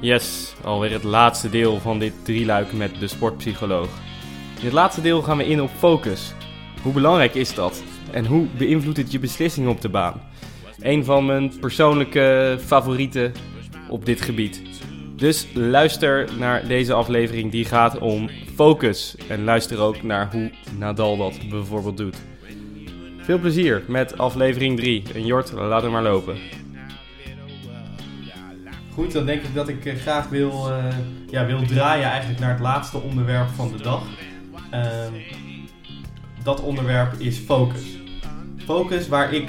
Yes, alweer het laatste deel van dit drieluik met de sportpsycholoog. In het laatste deel gaan we in op focus. Hoe belangrijk is dat? En hoe beïnvloedt het je beslissingen op de baan? Een van mijn persoonlijke favorieten op dit gebied. Dus luister naar deze aflevering die gaat om focus. En luister ook naar hoe Nadal dat bijvoorbeeld doet. Veel plezier met aflevering 3. En Jort, laat hem maar lopen. Goed, dan denk ik dat ik eh, graag wil, uh, ja, wil draaien eigenlijk naar het laatste onderwerp van de dag. Uh, dat onderwerp is focus. Focus waar ik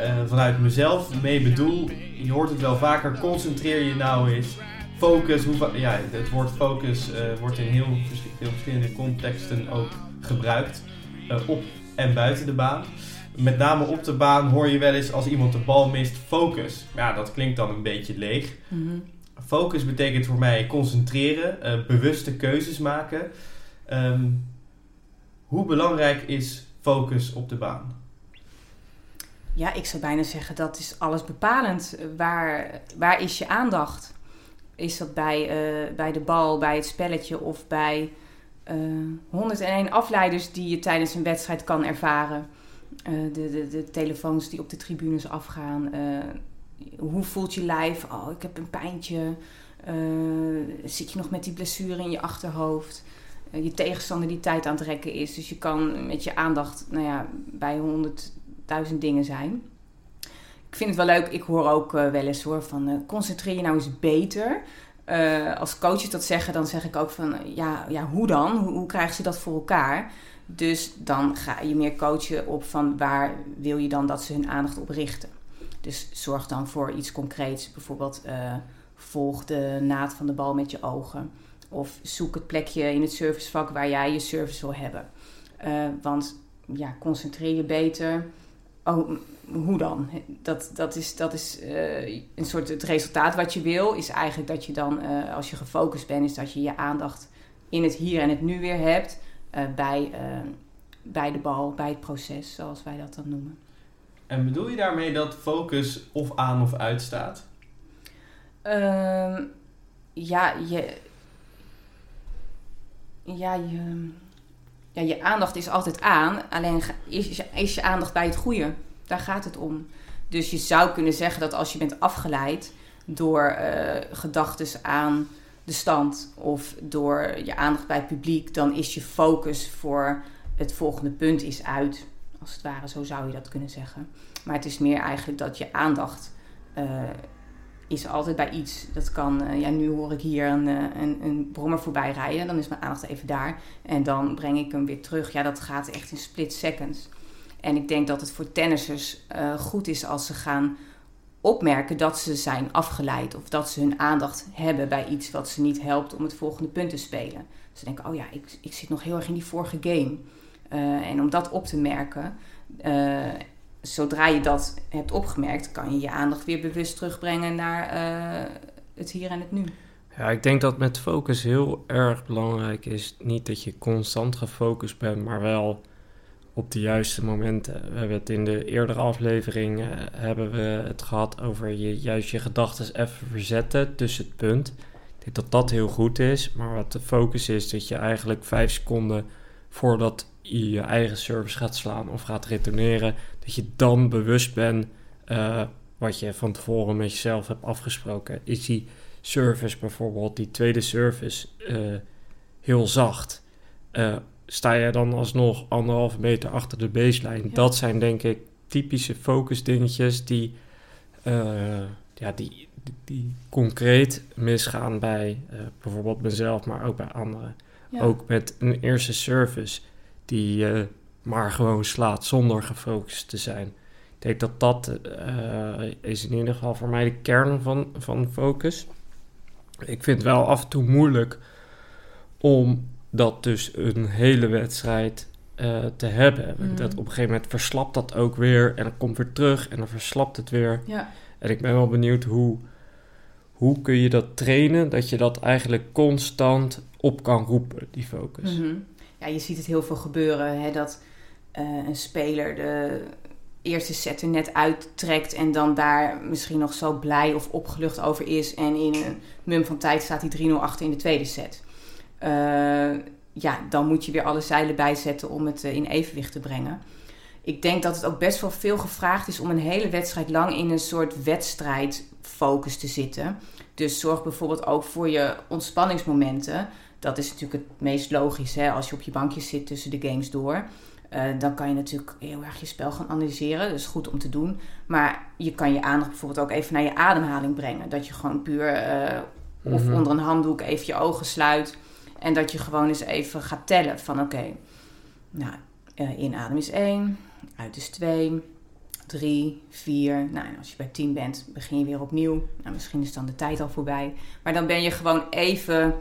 uh, vanuit mezelf mee bedoel, je hoort het wel vaker, concentreer je nou eens. Focus, hoe, ja, het woord focus wordt in heel, verschillende contexten ook gebruikt. op en buiten de baan met name op de baan hoor je wel eens als iemand de bal mist, focus. Ja, dat klinkt dan een beetje leeg. Mhm. Focus betekent voor mij concentreren, uh, bewuste keuzes maken. Ehm, hoe belangrijk is focus op de baan? Ja, ik zou bijna zeggen dat is alles bepalend. Waar, waar is je aandacht? Is dat bij, uh, bij de bal, bij het spelletje of bij uh, eh, 101 afleiders die je tijdens een wedstrijd kan ervaren? Eh, de, de, de, telefoons die op de tribunes afgaan. Eh, hoe voelt je lijf? Oh, ik heb een pijntje. Uh, zit je nog met die blessure in je achterhoofd? je tegenstander die tijd aan het rekken is. Dus je kan met je aandacht nou ja, bij honderdduizend dingen zijn. Ik vind het wel leuk. Ik hoor ook wel eens hoor van concentreer je nou eens beter. als coaches dat zeggen, dan zeg ik ook van ja, ja hoe dan? Hoe, hoe krijgen ze dat voor elkaar? Dus dan ga je meer coachen op van waar wil je dan dat ze hun aandacht op richten. Dus zorg dan voor iets concreets. Bijvoorbeeld uh, volg de naad van de bal met je ogen. Of zoek het plekje in het servicevak waar jij je service wil hebben. Uh, want ja, concentreer je beter. Oh, hoe dan? Dat, dat is, dat is uh, een soort het resultaat wat je wil. Is eigenlijk dat je dan, als je gefocust bent, is dat je je aandacht in het hier en het nu weer hebt bij, uh, bij de bal, bij het proces, zoals wij dat dan noemen. En bedoel je daarmee dat focus of aan of uit staat? Uh, ja, je, ja, je, ja, je aandacht is altijd aan, alleen is, is je aandacht bij het goede. Daar gaat het om. Dus je zou kunnen zeggen dat als je bent afgeleid door uh, gedachten aan de stand of door je aandacht bij het publiek, dan is je focus voor het volgende punt is uit. Als het ware, zo zou je dat kunnen zeggen. Maar het is meer eigenlijk dat je aandacht uh, is altijd bij iets. Dat kan, uh, ja, nu hoor ik hier een, uh, een, een brommer voorbij rijden, dan is mijn aandacht even daar. En dan breng ik hem weer terug. Ja, dat gaat echt in split seconds. En ik denk dat het voor tennissers goed is als ze gaan opmerken dat ze zijn afgeleid of dat ze hun aandacht hebben bij iets wat ze niet helpt om het volgende punt te spelen. Ze denken, oh ja, ik, ik zit nog heel erg in die vorige game. Uh, en om dat op te merken, uh, zodra je dat hebt opgemerkt, kan je je aandacht weer bewust terugbrengen naar uh, het hier en het nu. Ja, ik denk dat met focus heel erg belangrijk is. Niet dat je constant gefocust bent, maar wel op de juiste momenten. We hebben het in de eerdere aflevering uh, hebben we het gehad over je juist je gedachten even verzetten tussen het punt. Ik denk dat dat heel goed is, maar wat de focus is dat je eigenlijk vijf seconden voordat je je eigen service gaat slaan of gaat retourneren, dat je dan bewust bent uh, wat je van tevoren met jezelf hebt afgesproken. Is die service bijvoorbeeld, die tweede service, heel zacht? Sta je dan alsnog anderhalve meter achter de baseline. Dat zijn denk ik typische focus dingetjes die, uh, ja, die, die, concreet misgaan bij uh, bijvoorbeeld mezelf, maar ook bij anderen. Ook met een eerste service die je maar gewoon slaat zonder gefocust te zijn. Ik denk dat dat uh, is in ieder geval voor mij de kern van, van focus. Ik vind het wel af en toe moeilijk om dat dus een hele wedstrijd uh, te hebben. Mm. Dat op een gegeven moment verslapt dat ook weer en dan komt weer terug en dan verslapt het weer. Ja. En ik ben wel benieuwd hoe, hoe kun je dat trainen, dat je dat eigenlijk constant op kan roepen, die focus. Mm -hmm. Ja, je ziet het heel veel gebeuren, hè, dat uh, een speler de, eerste set er net uittrekt en dan daar misschien nog zo blij of opgelucht over is. En in een mum van tijd staat hij 3-0 achter in de tweede set. Uh, ja, dan moet je weer alle zeilen bijzetten om het uh, in evenwicht te brengen. Ik denk dat het ook best wel veel gevraagd is om een hele wedstrijd lang in een soort wedstrijdfocus te zitten. Dus zorg bijvoorbeeld ook voor je ontspanningsmomenten. Dat is natuurlijk het meest logisch hè, als je op je bankje zit tussen de games door. Uh, dan kan je natuurlijk heel erg je spel gaan analyseren. Dat is goed om te doen. Maar je kan je aandacht bijvoorbeeld ook even naar je ademhaling brengen. Dat je gewoon puur uh, of Mhm. onder een handdoek even je ogen sluit. En dat je gewoon eens even gaat tellen van oké, nou, uh, inadem is 1, uit is 2, 3, 4. Nou, als je bij 10 bent, begin je weer opnieuw. Nou, misschien is dan de tijd al voorbij. Maar dan ben je gewoon even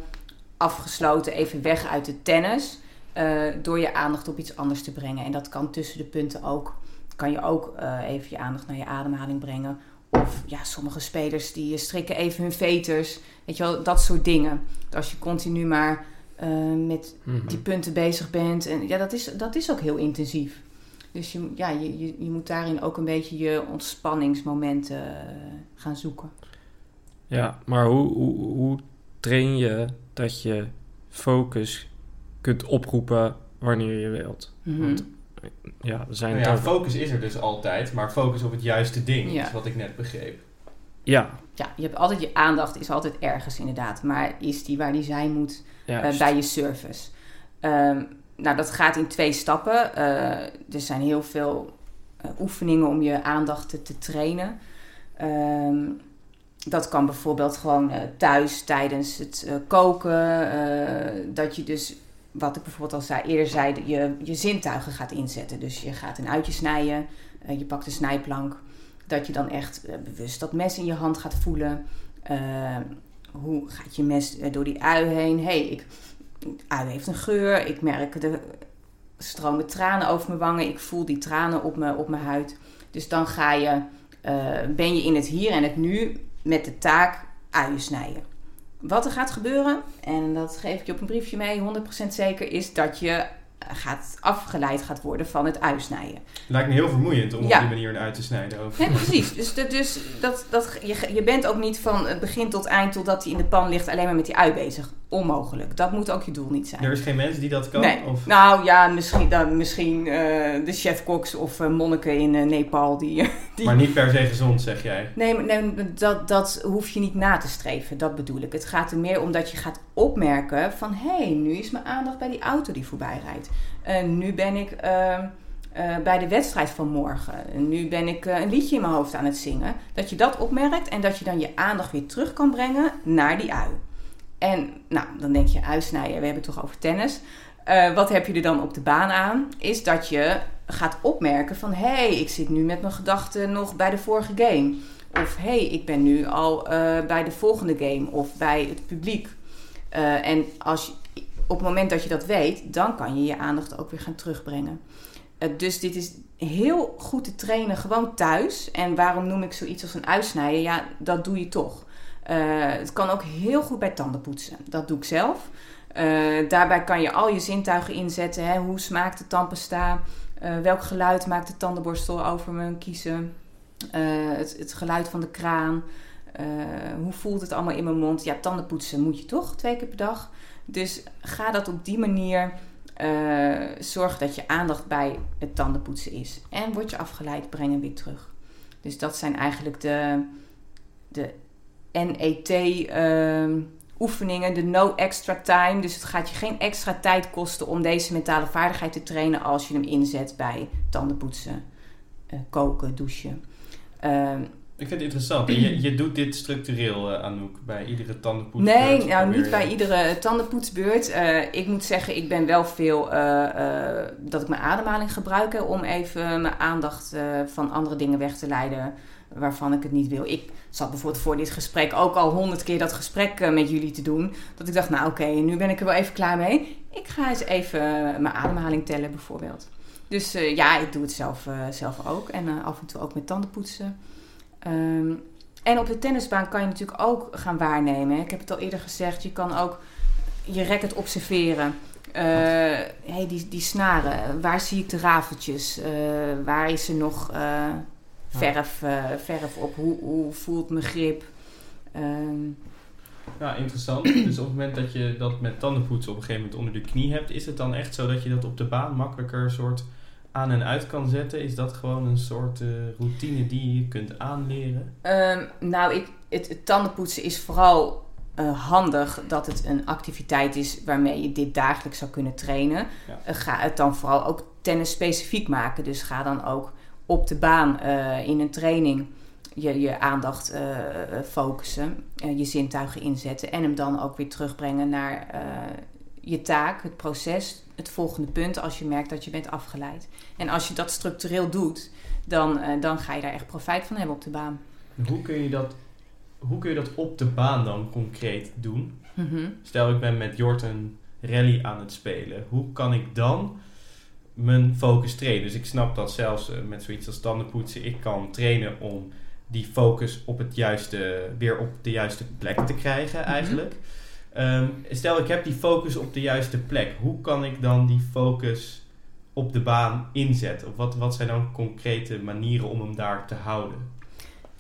afgesloten, even weg uit de tennis. Uh, door je aandacht op iets anders te brengen. En dat kan tussen de punten ook. Kan je ook uh, even je aandacht naar je ademhaling brengen. Of ja, sommige spelers die strikken even hun veters. Weet je wel, dat soort dingen. Als je continu maar uh, met Mhm. die punten bezig bent. En ja, dat is, dat is ook heel intensief. Dus je, ja, je, je, je moet daarin ook een beetje je ontspanningsmomenten uh, gaan zoeken. Ja, maar hoe, hoe, hoe train je dat je focus kunt oproepen wanneer je wilt? Mhm. Mm -hmm. Want ja, we zijn nou ja, focus is er dus altijd, maar focus op het juiste ding Ja. is wat ik net begreep. Ja, Ja, je hebt altijd je aandacht, is altijd ergens inderdaad. Maar is die waar die zijn moet uh, juist. bij je service? Um, nou, dat gaat in twee stappen. Uh, er zijn heel veel uh, oefeningen om je aandacht te, te trainen. Um, dat kan bijvoorbeeld gewoon uh, thuis tijdens het uh, koken. Uh, dat je dus, wat ik bijvoorbeeld al zei, eerder zei, je, je zintuigen gaat inzetten. Dus je gaat een uitje snijden, uh, je pakt een snijplank. Dat je dan echt uh, bewust dat mes in je hand gaat voelen. Uh, hoe gaat je mes door die ui heen? hey, ik, ui heeft een geur. Ik merk de stromen tranen over mijn wangen. Ik voel die tranen op, me, op mijn huid. Dus dan ga je, ben je in het hier en het nu met de taak uien snijden. Wat er gaat gebeuren, en dat geef ik je op een briefje mee, 100% zeker, is dat je gaat afgeleid gaat worden van het uitsnijden. Lijkt me heel vermoeiend om Ja. op die manier een uit te snijden. Nee, precies. Dus, dus dat, dat, je, je bent ook niet van het begin tot eind totdat hij in de pan ligt alleen maar met die ui bezig. Onmogelijk. Dat moet ook je doel niet zijn. Er is geen mens die dat kan? Nee. Of? Nou ja, misschien, dan, misschien uh, de chef-koks of uh, monniken in uh, Nepal. Die, die... Maar niet per se gezond, zeg jij? Nee, nee dat, dat hoef je niet na te streven. Dat bedoel ik. Het gaat er meer om dat je gaat opmerken van... hé, hey, nu is mijn aandacht bij die auto die voorbij rijdt. nu ben ik... Uh, bij de wedstrijd van morgen. Nu ben ik uh, een liedje in mijn hoofd aan het zingen. Dat je dat opmerkt en dat je dan je aandacht weer terug kan brengen naar die ui. En nou, dan denk je, uitsnijden, we hebben het toch over tennis. Uh, wat heb je er dan op de baan aan? Is dat je gaat opmerken van... hé, hey, ik zit nu met mijn gedachten nog bij de vorige game. Of hé, hey, ik ben nu al uh, bij de volgende game. Of bij het publiek. Uh, en als op het moment dat je dat weet... dan kan je je aandacht ook weer gaan terugbrengen. Uh, dus dit is heel goed te trainen gewoon thuis. En waarom noem ik zoiets als een uitsnijden? Ja, dat doe je toch. Het kan ook heel goed bij tandenpoetsen. Dat doe ik zelf. Daarbij kan je al je zintuigen inzetten. Hè? Hoe smaakt de tandpasta? Uh, welk geluid maakt de tandenborstel over mijn kiezen? Het, het, geluid van de kraan. hoe voelt het allemaal in mijn mond? Ja, tandenpoetsen moet je toch twee keer per dag. Dus ga dat op die manier zorgen dat je aandacht bij het tandenpoetsen is. En word je afgeleid, breng hem weer terug. Dus dat zijn eigenlijk de, de NET uh, oefeningen, de no extra time. Dus het gaat je geen extra tijd kosten om deze mentale vaardigheid te trainen als je hem inzet bij tandenpoetsen, uh, koken, douchen. Uh, ik vind het interessant. En je, je doet dit structureel, uh, Anouk, bij iedere tandenpoetsbeurt? Nee, nou niet bij iedere tandenpoetsbeurt. Uh, ik moet zeggen, ik ben wel veel uh, dat ik mijn ademhaling gebruik hè, om even mijn aandacht van andere dingen weg te leiden waarvan ik het niet wil. Ik zat bijvoorbeeld voor dit gesprek ook al honderd keer dat gesprek met jullie te doen. Dat ik dacht, nou oké, okay, nu ben ik er wel even klaar mee. Ik ga eens even mijn ademhaling tellen bijvoorbeeld. Dus ja, ik doe het zelf, zelf ook. En af en toe ook met tandenpoetsen. Um, en op de tennisbaan kan je natuurlijk ook gaan waarnemen. Ik heb het al eerder gezegd, je kan ook je racket observeren. Eh, hey, die, die snaren, waar zie ik de rafeltjes? Eh, waar is er nog eh, verf, verf op? Hoe, hoe voelt mijn grip? Ehm, Ja, interessant. dus op het moment dat je dat met tandenpoetsen op een gegeven moment onder de knie hebt, is het dan echt zo dat je dat op de baan makkelijker soort aan en uit kan zetten? Is dat gewoon een soort eh, routine die je kunt aanleren? Ehm, nou, ik, het, het tandenpoetsen is vooral eh, handig dat het een activiteit is waarmee je dit dagelijks zou kunnen trainen. Ja. Eh, ga het dan vooral ook tennis specifiek maken. Dus ga dan ook op de baan in een training je, je aandacht focussen, je zintuigen inzetten en hem dan ook weer terugbrengen naar je taak, het proces, het volgende punt als je merkt dat je bent afgeleid. En als je dat structureel doet, dan, eh, dan ga je daar echt profijt van hebben op de baan. Hoe kun je dat, hoe kun je dat op de baan dan concreet doen? Mhm. Stel, ik ben met Jort een rally aan het spelen. Hoe kan ik dan mijn focus trainen? Dus ik snap dat zelfs eh, met zoiets als tandenpoetsen, ik kan trainen om die focus op het juiste, weer op de juiste plek te krijgen eigenlijk. Ehm, stel, ik heb die focus op de juiste plek. Hoe kan ik dan die focus op de baan inzetten? Of wat, wat zijn dan concrete manieren om hem daar te houden?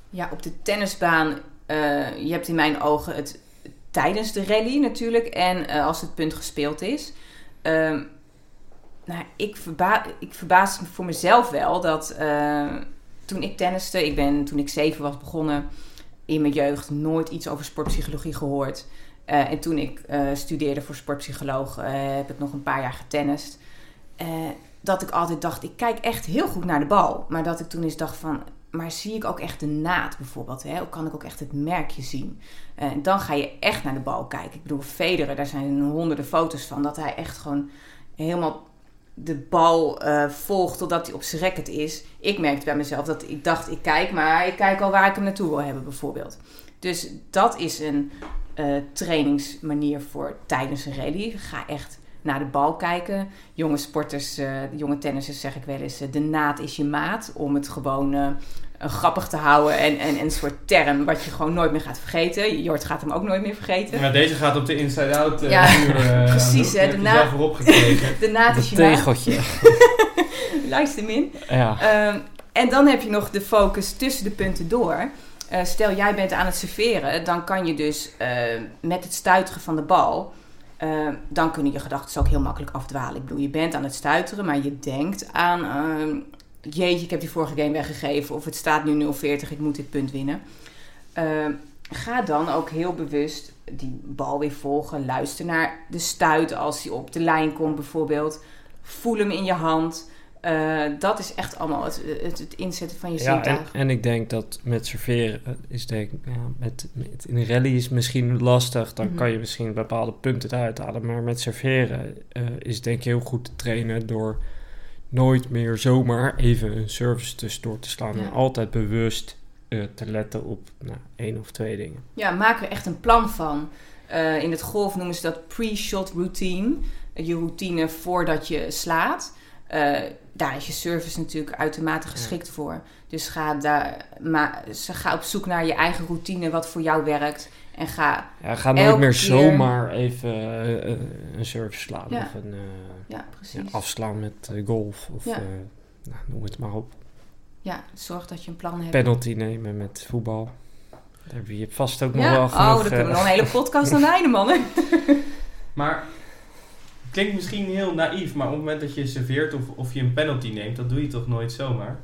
Ja, op de tennisbaan, eh, je hebt in mijn ogen het tijdens de rally natuurlijk en eh, als het punt gespeeld is. Ehm, nou, ik, verba ik verbaas me voor mezelf wel dat eh, toen ik tenniste, ik ben toen ik zeven was begonnen in mijn jeugd, nooit iets over sportpsychologie gehoord. Eh, en toen ik eh, studeerde voor sportpsycholoog, eh, heb ik nog een paar jaar getennist. Dat ik altijd dacht, ik kijk echt heel goed naar de bal. Maar dat ik toen eens dacht van, maar zie ik ook echt de naad bijvoorbeeld? Hè? Kan ik ook echt het merkje zien? En dan ga je echt naar de bal kijken. Ik bedoel, Federer, daar zijn honderden foto's van. Dat hij echt gewoon helemaal de bal volgt totdat hij op zijn racket is. Ik merkte bij mezelf dat ik dacht, ik kijk, maar ik kijk al waar ik hem naartoe wil hebben bijvoorbeeld. Dus dat is een eh, trainingsmanier voor tijdens een rally. Ga echt naar de bal kijken. Jonge sporters, eh, jonge tennissers zeg ik wel eens, eh, de naad is je maat. Om het gewoon grappig te houden en, en, en een soort term wat je gewoon nooit meer gaat vergeten. Jort gaat hem ook nooit meer vergeten. Ja, deze gaat op de inside-out eh, Ja, eh, precies, hè, de de hoek. Die na- heb je zelf voorop gekregen. De naad is je maat. tegeltje. Luister min. ja. Ehm, en dan heb je nog de focus tussen de punten door. Eh, stel, jij bent aan het serveren, dan kan je dus eh, met het stuiteren van de bal, eh, dan kunnen je gedachten ook heel makkelijk afdwalen. Ik bedoel, je bent aan het stuiteren, maar je denkt aan, jeetje, ik heb die vorige game weggegeven, of het staat nu 0-40, ik moet dit punt winnen. Ga dan ook heel bewust die bal weer volgen. Luister naar de stuit als hij op de lijn komt bijvoorbeeld. Voel hem in je hand. Eh, dat is echt allemaal het, het, het inzetten van je Ja, en, ik denk dat met serveren eh, is denk ik, ja, met, met, in een rally is misschien lastig. Dan Mhm. kan je misschien bepaalde punten eruit halen. Maar met serveren eh, is denk ik heel goed te trainen door nooit meer zomaar even een service tussendoor te slaan. Ja. En altijd bewust te letten op nou, één of twee dingen. Ja, maak er echt een plan van. In het golf noemen ze dat pre-shot routine. Je routine voordat je slaat. Eh, daar is je service natuurlijk uitermate geschikt voor. Dus ga, daar, maar, ga op zoek naar je eigen routine, wat voor jou werkt. En ga, Ja, ga nooit meer zomaar even eh, eh, een service slaan Ja. of een eh, ja, afslaan met golf of nou, noem het maar op. Ja, zorg dat je een plan hebt. penalty nemen met voetbal. Daar heb je vast ook nog wel oh, genoeg... dan kunnen we nog een hele podcast aan wijden, mannen. Maar klinkt misschien heel naïef, maar op het moment dat je serveert of, of je een penalty neemt, dat doe je toch nooit zomaar?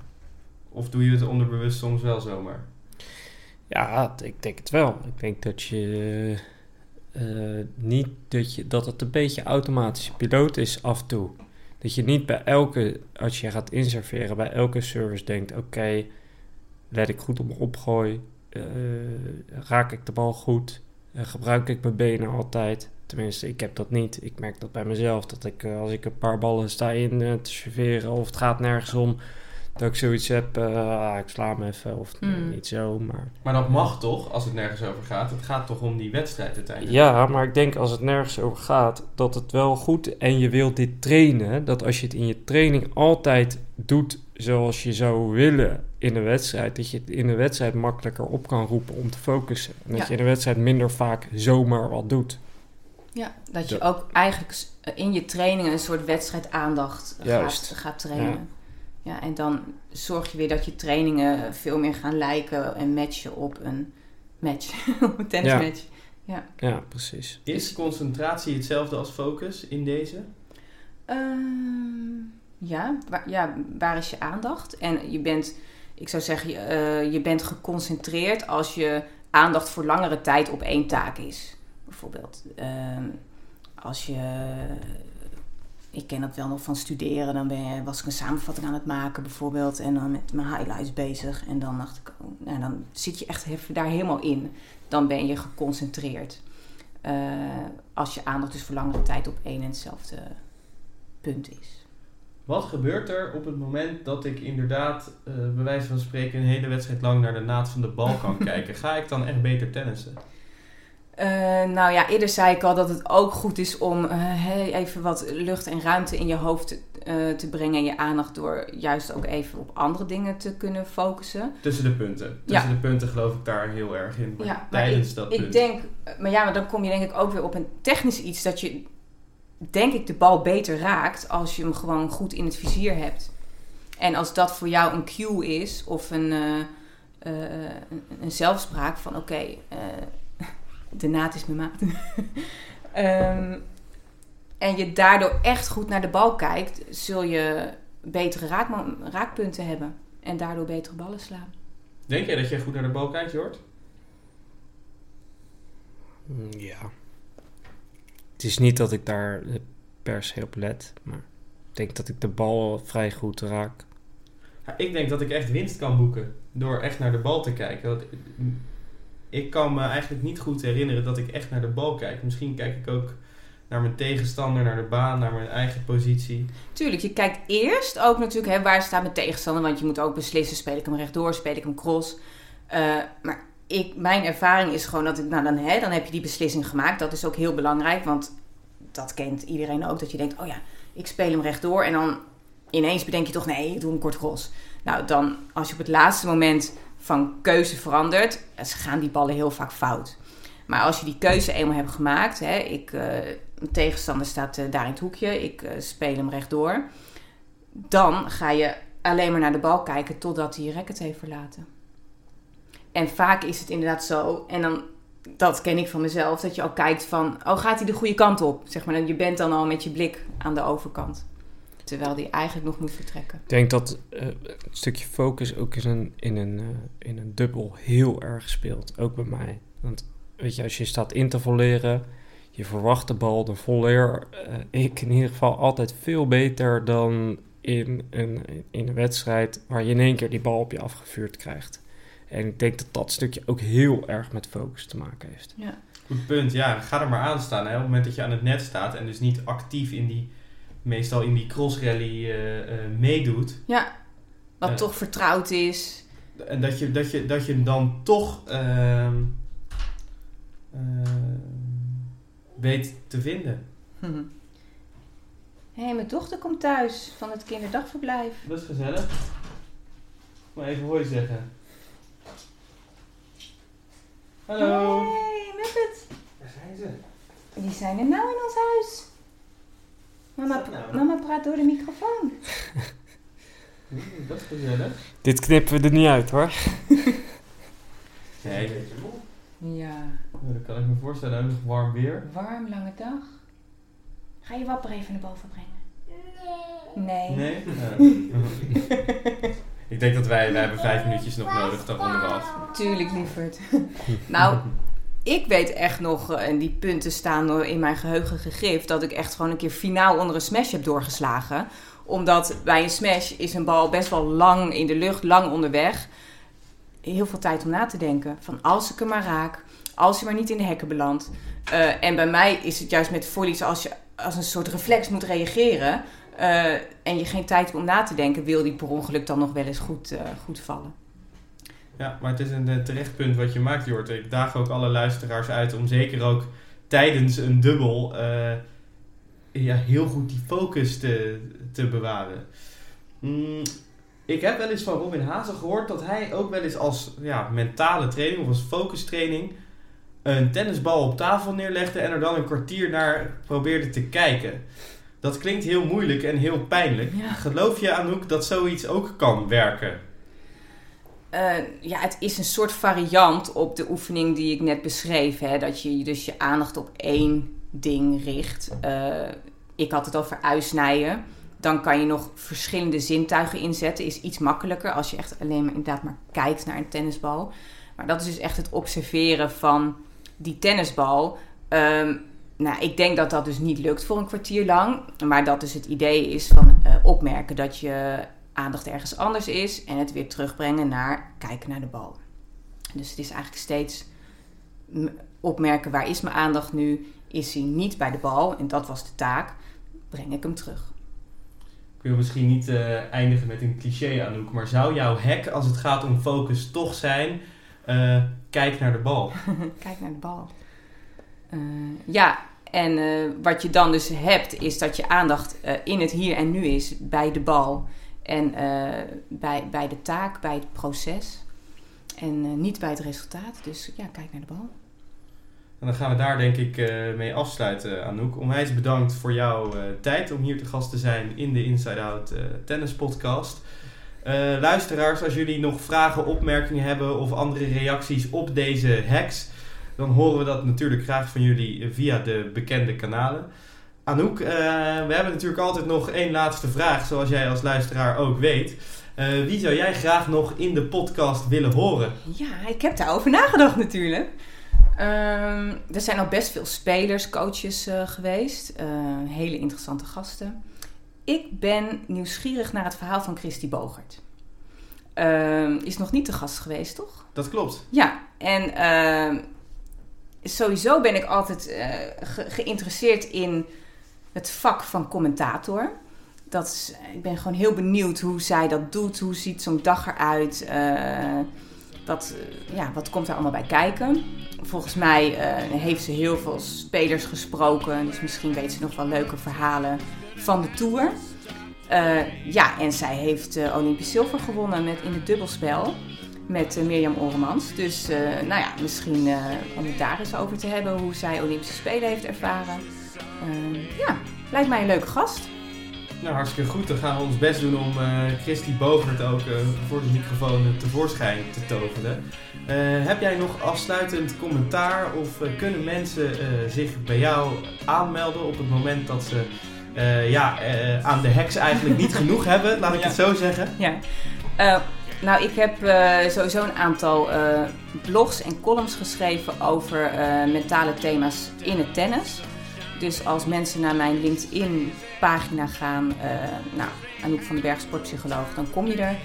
Of doe je het onderbewust soms wel zomaar? Ja, ik denk het wel. Ik denk dat je... eh, niet dat, je, dat het een beetje automatische piloot is af en toe. Dat je niet bij elke, als je gaat inserveren, bij elke service denkt: oké, let ik goed op opgooi, Eh, raak ik de bal goed, Eh, gebruik ik mijn benen altijd. Tenminste, ik heb dat niet. Ik merk dat bij mezelf, dat ik eh, als ik een paar ballen sta in eh, te serveren of het gaat nergens om, dat ik zoiets heb, eh, ah, ik sla hem even of nee, Hmm. niet zo, maar... Maar dat mag toch, als het nergens over gaat? Het gaat toch om die wedstrijd uiteindelijk? Ja, maar ik denk als het nergens over gaat, dat het wel goed en je wilt dit trainen, dat als je het in je training altijd doet zoals je zou willen in een wedstrijd, dat je het in een wedstrijd makkelijker op kan roepen om te focussen. En dat Ja. je in een wedstrijd minder vaak zomaar wat doet. Ja, dat je Ja. ook eigenlijk in je trainingen een soort wedstrijdaandacht gaat, Juist. gaat trainen. Ja. en dan zorg je weer dat je trainingen veel meer gaan lijken en matchen op een match, op een tennismatch. Ja, precies. Is concentratie hetzelfde als focus in deze? Ehm, ja, waar, ja, waar is je aandacht? En je bent, ik zou zeggen, je, eh, je bent geconcentreerd als je aandacht voor langere tijd op één taak is. Bijvoorbeeld, ehm, als je, ik ken dat wel nog van studeren, dan ben je, was ik een samenvatting aan het maken bijvoorbeeld en dan met mijn highlights bezig. En dan dacht ik, oh, nou, dan zit je echt even daar helemaal in. Dan ben je geconcentreerd. Eh, als je aandacht dus voor langere tijd op één en hetzelfde punt is. Wat gebeurt er op het moment dat ik inderdaad, eh bij wijze van spreken, een hele wedstrijd lang naar de naad van de bal kan kijken? Ga ik dan echt beter tennissen? Eh, nou ja, eerder zei ik al dat het ook goed is om eh, hey, even wat lucht en ruimte in je hoofd te, eh, te brengen en je aandacht door juist ook even op andere dingen te kunnen focussen. Tussen de punten. Tussen de punten geloof ik daar heel erg in. Maar Ja, maar tijdens dat Ik punt. denk, maar ja, maar dan kom je denk ik ook weer op een technisch iets dat je, denk ik, de bal beter raakt als je hem gewoon goed in het vizier hebt. En als dat voor jou een cue is of een, een, een zelfspraak van oké, de naad is mijn maat. Ehm, en je daardoor echt goed naar de bal kijkt, zul je betere raakmo- raakpunten hebben. En daardoor betere ballen slaan. Denk jij dat jij goed naar de bal kijkt, Jort? Mm, Ja. Het is niet dat ik daar per se op let, maar ik denk dat ik de bal vrij goed raak. Ja, ik denk dat ik echt winst kan boeken door echt naar de bal te kijken. Want ik kan me eigenlijk niet goed herinneren dat ik echt naar de bal kijk. Misschien kijk ik ook naar mijn tegenstander, naar de baan, naar mijn eigen positie. Tuurlijk, je kijkt eerst ook natuurlijk hè, waar staat mijn tegenstander. Want je moet ook beslissen, speel ik hem rechtdoor, speel ik hem cross. Eh, maar ik, mijn ervaring is gewoon dat ik, nou dan, hè, dan heb je die beslissing gemaakt. Dat is ook heel belangrijk, want dat kent iedereen ook. Dat je denkt, oh ja, ik speel hem rechtdoor. En dan ineens bedenk je toch, nee, ik doe hem kort cross. Nou, dan als je op het laatste moment van keuze verandert, eh, gaan die ballen heel vaak fout. Maar als je die keuze eenmaal hebt gemaakt, hè, ik, eh, mijn tegenstander staat eh, daar in het hoekje, ik eh, speel hem rechtdoor. Dan ga je alleen maar naar de bal kijken totdat hij je racket heeft verlaten. En vaak is het inderdaad zo, en dan, dat ken ik van mezelf, dat je al kijkt van, oh gaat hij de goede kant op? Zeg maar, je bent dan al met je blik aan de overkant. Terwijl die eigenlijk nog moet vertrekken. Ik denk dat eh, het stukje focus ook in een, in, een, eh, in een dubbel heel erg speelt. Ook bij mij. Want weet je, als je staat in te volleren, je verwacht de bal, dan volleer eh, ik in ieder geval altijd veel beter dan in een, in een wedstrijd waar je in één keer die bal op je afgevuurd krijgt. En ik denk dat dat stukje ook heel erg met focus te maken heeft. Ja. Goed punt, ja. Ga er maar aan staan. Hè. Op het moment dat je aan het net staat en dus niet actief in die, meestal in die crossrally eh, eh, meedoet. Ja, wat Ja. toch vertrouwd is. En dat je, dat je, dat je hem dan toch ehm, ehm, weet te vinden. Hé, hey, mijn dochter komt thuis van het kinderdagverblijf. Dat is gezellig. Maar even hoi zeggen. Hallo. Hey, Muppet. Daar zijn ze. Die zijn er nou in ons huis. Mama, nou? mama praat door de microfoon. Dat is gezellig. Dit knippen we er niet uit hoor. Nee, Ja, dat kan ik me voorstellen. Ook nog warm weer. warm, lange dag. Ga je wapper even naar boven brengen? Nee. Nee? Ja. ik denk dat wij, wij hebben vijf minuutjes nog nodig, dan ronden we af. Tuurlijk, lieverd. nou, ik weet echt nog, eh, en die punten staan in mijn geheugen gegrift, dat ik echt gewoon een keer finaal onder een smash heb doorgeslagen. Omdat bij een smash is een bal best wel lang in de lucht, lang onderweg. Heel veel tijd om na te denken. Van als ik hem maar raak, als hij maar niet in de hekken belandt. Eh, en bij mij is het juist met volleys als je als een soort reflex moet reageren. eh, en je geen tijd hebt om na te denken, wil die per ongeluk dan nog wel eens goed, goed vallen. Ja, maar het is een eh, terecht punt wat je maakt, Jort. Ik daag ook alle luisteraars uit om zeker ook tijdens een dubbel eh, ja, heel goed die focus te, te bewaren. Mm, ik heb wel eens van Robin Hazen gehoord dat hij ook wel eens als ja, mentale training of als focustraining een tennisbal op tafel neerlegde en er dan een kwartier naar probeerde te kijken. Dat klinkt heel moeilijk en heel pijnlijk. Ja. Geloof je, Anouk, dat zoiets ook kan werken? Eh, ja, het is een soort variant op de oefening die ik net beschreef. Hè? Dat je dus je aandacht op één ding richt. Eh, ik had het over uitsnijden. Dan kan je nog verschillende zintuigen inzetten. Is iets makkelijker als je echt alleen maar inderdaad maar kijkt naar een tennisbal. Maar dat is dus echt het observeren van die tennisbal. Ehm, nou, ik denk dat dat dus niet lukt voor een kwartier lang. Maar dat dus het idee is van eh, opmerken dat je aandacht ergens anders is. En het weer terugbrengen naar kijken naar de bal. Dus het is eigenlijk steeds opmerken waar is mijn aandacht nu. Is hij niet bij de bal, en dat was de taak, breng ik hem terug. Ik wil misschien niet eh, eindigen met een cliché, Anouk, maar zou jouw hack als het gaat om focus toch zijn: eh, kijk naar de bal? Kijk naar de bal. Eh, ja, en wat je dan dus hebt, is dat je aandacht in het hier en nu is bij de bal. En eh, bij, bij de taak, bij het proces. En eh, niet bij het resultaat. Dus ja, kijk naar de bal. En dan gaan we daar denk ik eh, mee afsluiten, Anouk. Onwijs bedankt voor jouw tijd om hier te gast te zijn in de Inside Out Tennis Podcast. Luisteraars, als jullie nog vragen, opmerkingen hebben of andere reacties op deze hacks, dan horen we dat natuurlijk graag van jullie via de bekende kanalen. Anouk, eh, we hebben natuurlijk altijd nog één laatste vraag, zoals jij als luisteraar ook weet. Eh, wie zou jij graag nog in de podcast willen horen? Ja, ik heb daarover nagedacht natuurlijk. Ehm, er zijn al best veel spelers, coaches eh, geweest. Eh, hele interessante gasten. Ik ben nieuwsgierig naar het verhaal van Christy Bogert. Ehm, is nog niet te gast geweest, toch? Dat klopt. Ja, en ehm, sowieso ben ik altijd ge- geïnteresseerd in het vak van commentator. Dat is, ik ben gewoon heel benieuwd hoe zij dat doet. Hoe ziet zo'n dag eruit? Eh, wat, eh, ja, wat komt er allemaal bij kijken? Volgens mij eh, heeft ze heel veel spelers gesproken. Dus misschien weet ze nog wel leuke verhalen van de Tour. Ja, en zij heeft Olympisch zilver gewonnen met, in het dubbelspel met Mirjam Oremans. Dus nou ja, misschien om het daar eens over te hebben hoe zij Olympische Spelen heeft ervaren. Eh, ja, lijkt mij een leuke gast. Nou, hartstikke goed. Dan gaan we ons best doen om eh Christy Bogert ook eh, voor de microfoon tevoorschijn te toveren. Eh, heb jij nog afsluitend commentaar of kunnen mensen zich bij jou aanmelden op het moment dat ze ja, aan de heks eigenlijk niet genoeg hebben, laat ik Ja. het zo zeggen? Ja. Nou, ik heb eh, sowieso een aantal blogs en columns geschreven over mentale thema's in het tennis. Dus als mensen naar mijn LinkedIn-pagina gaan, eh nou, Anouk van den Berg, sportpsycholoog, dan kom je er.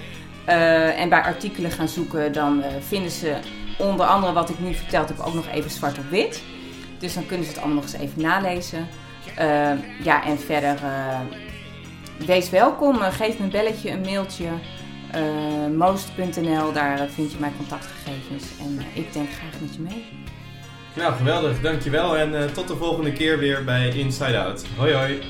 Eh, en bij artikelen gaan zoeken, dan eh, vinden ze onder andere wat ik nu verteld heb ook nog even zwart op wit. Dus dan kunnen ze het allemaal nog eens even nalezen. Ja, en verder, wees welkom. Geef me een belletje, een mailtje. Moost.nl, daar vind je mijn contactgegevens. En ik denk graag met je mee. Nou, geweldig. Dankjewel en eh, tot de volgende keer weer bij Inside Out. Hoi hoi.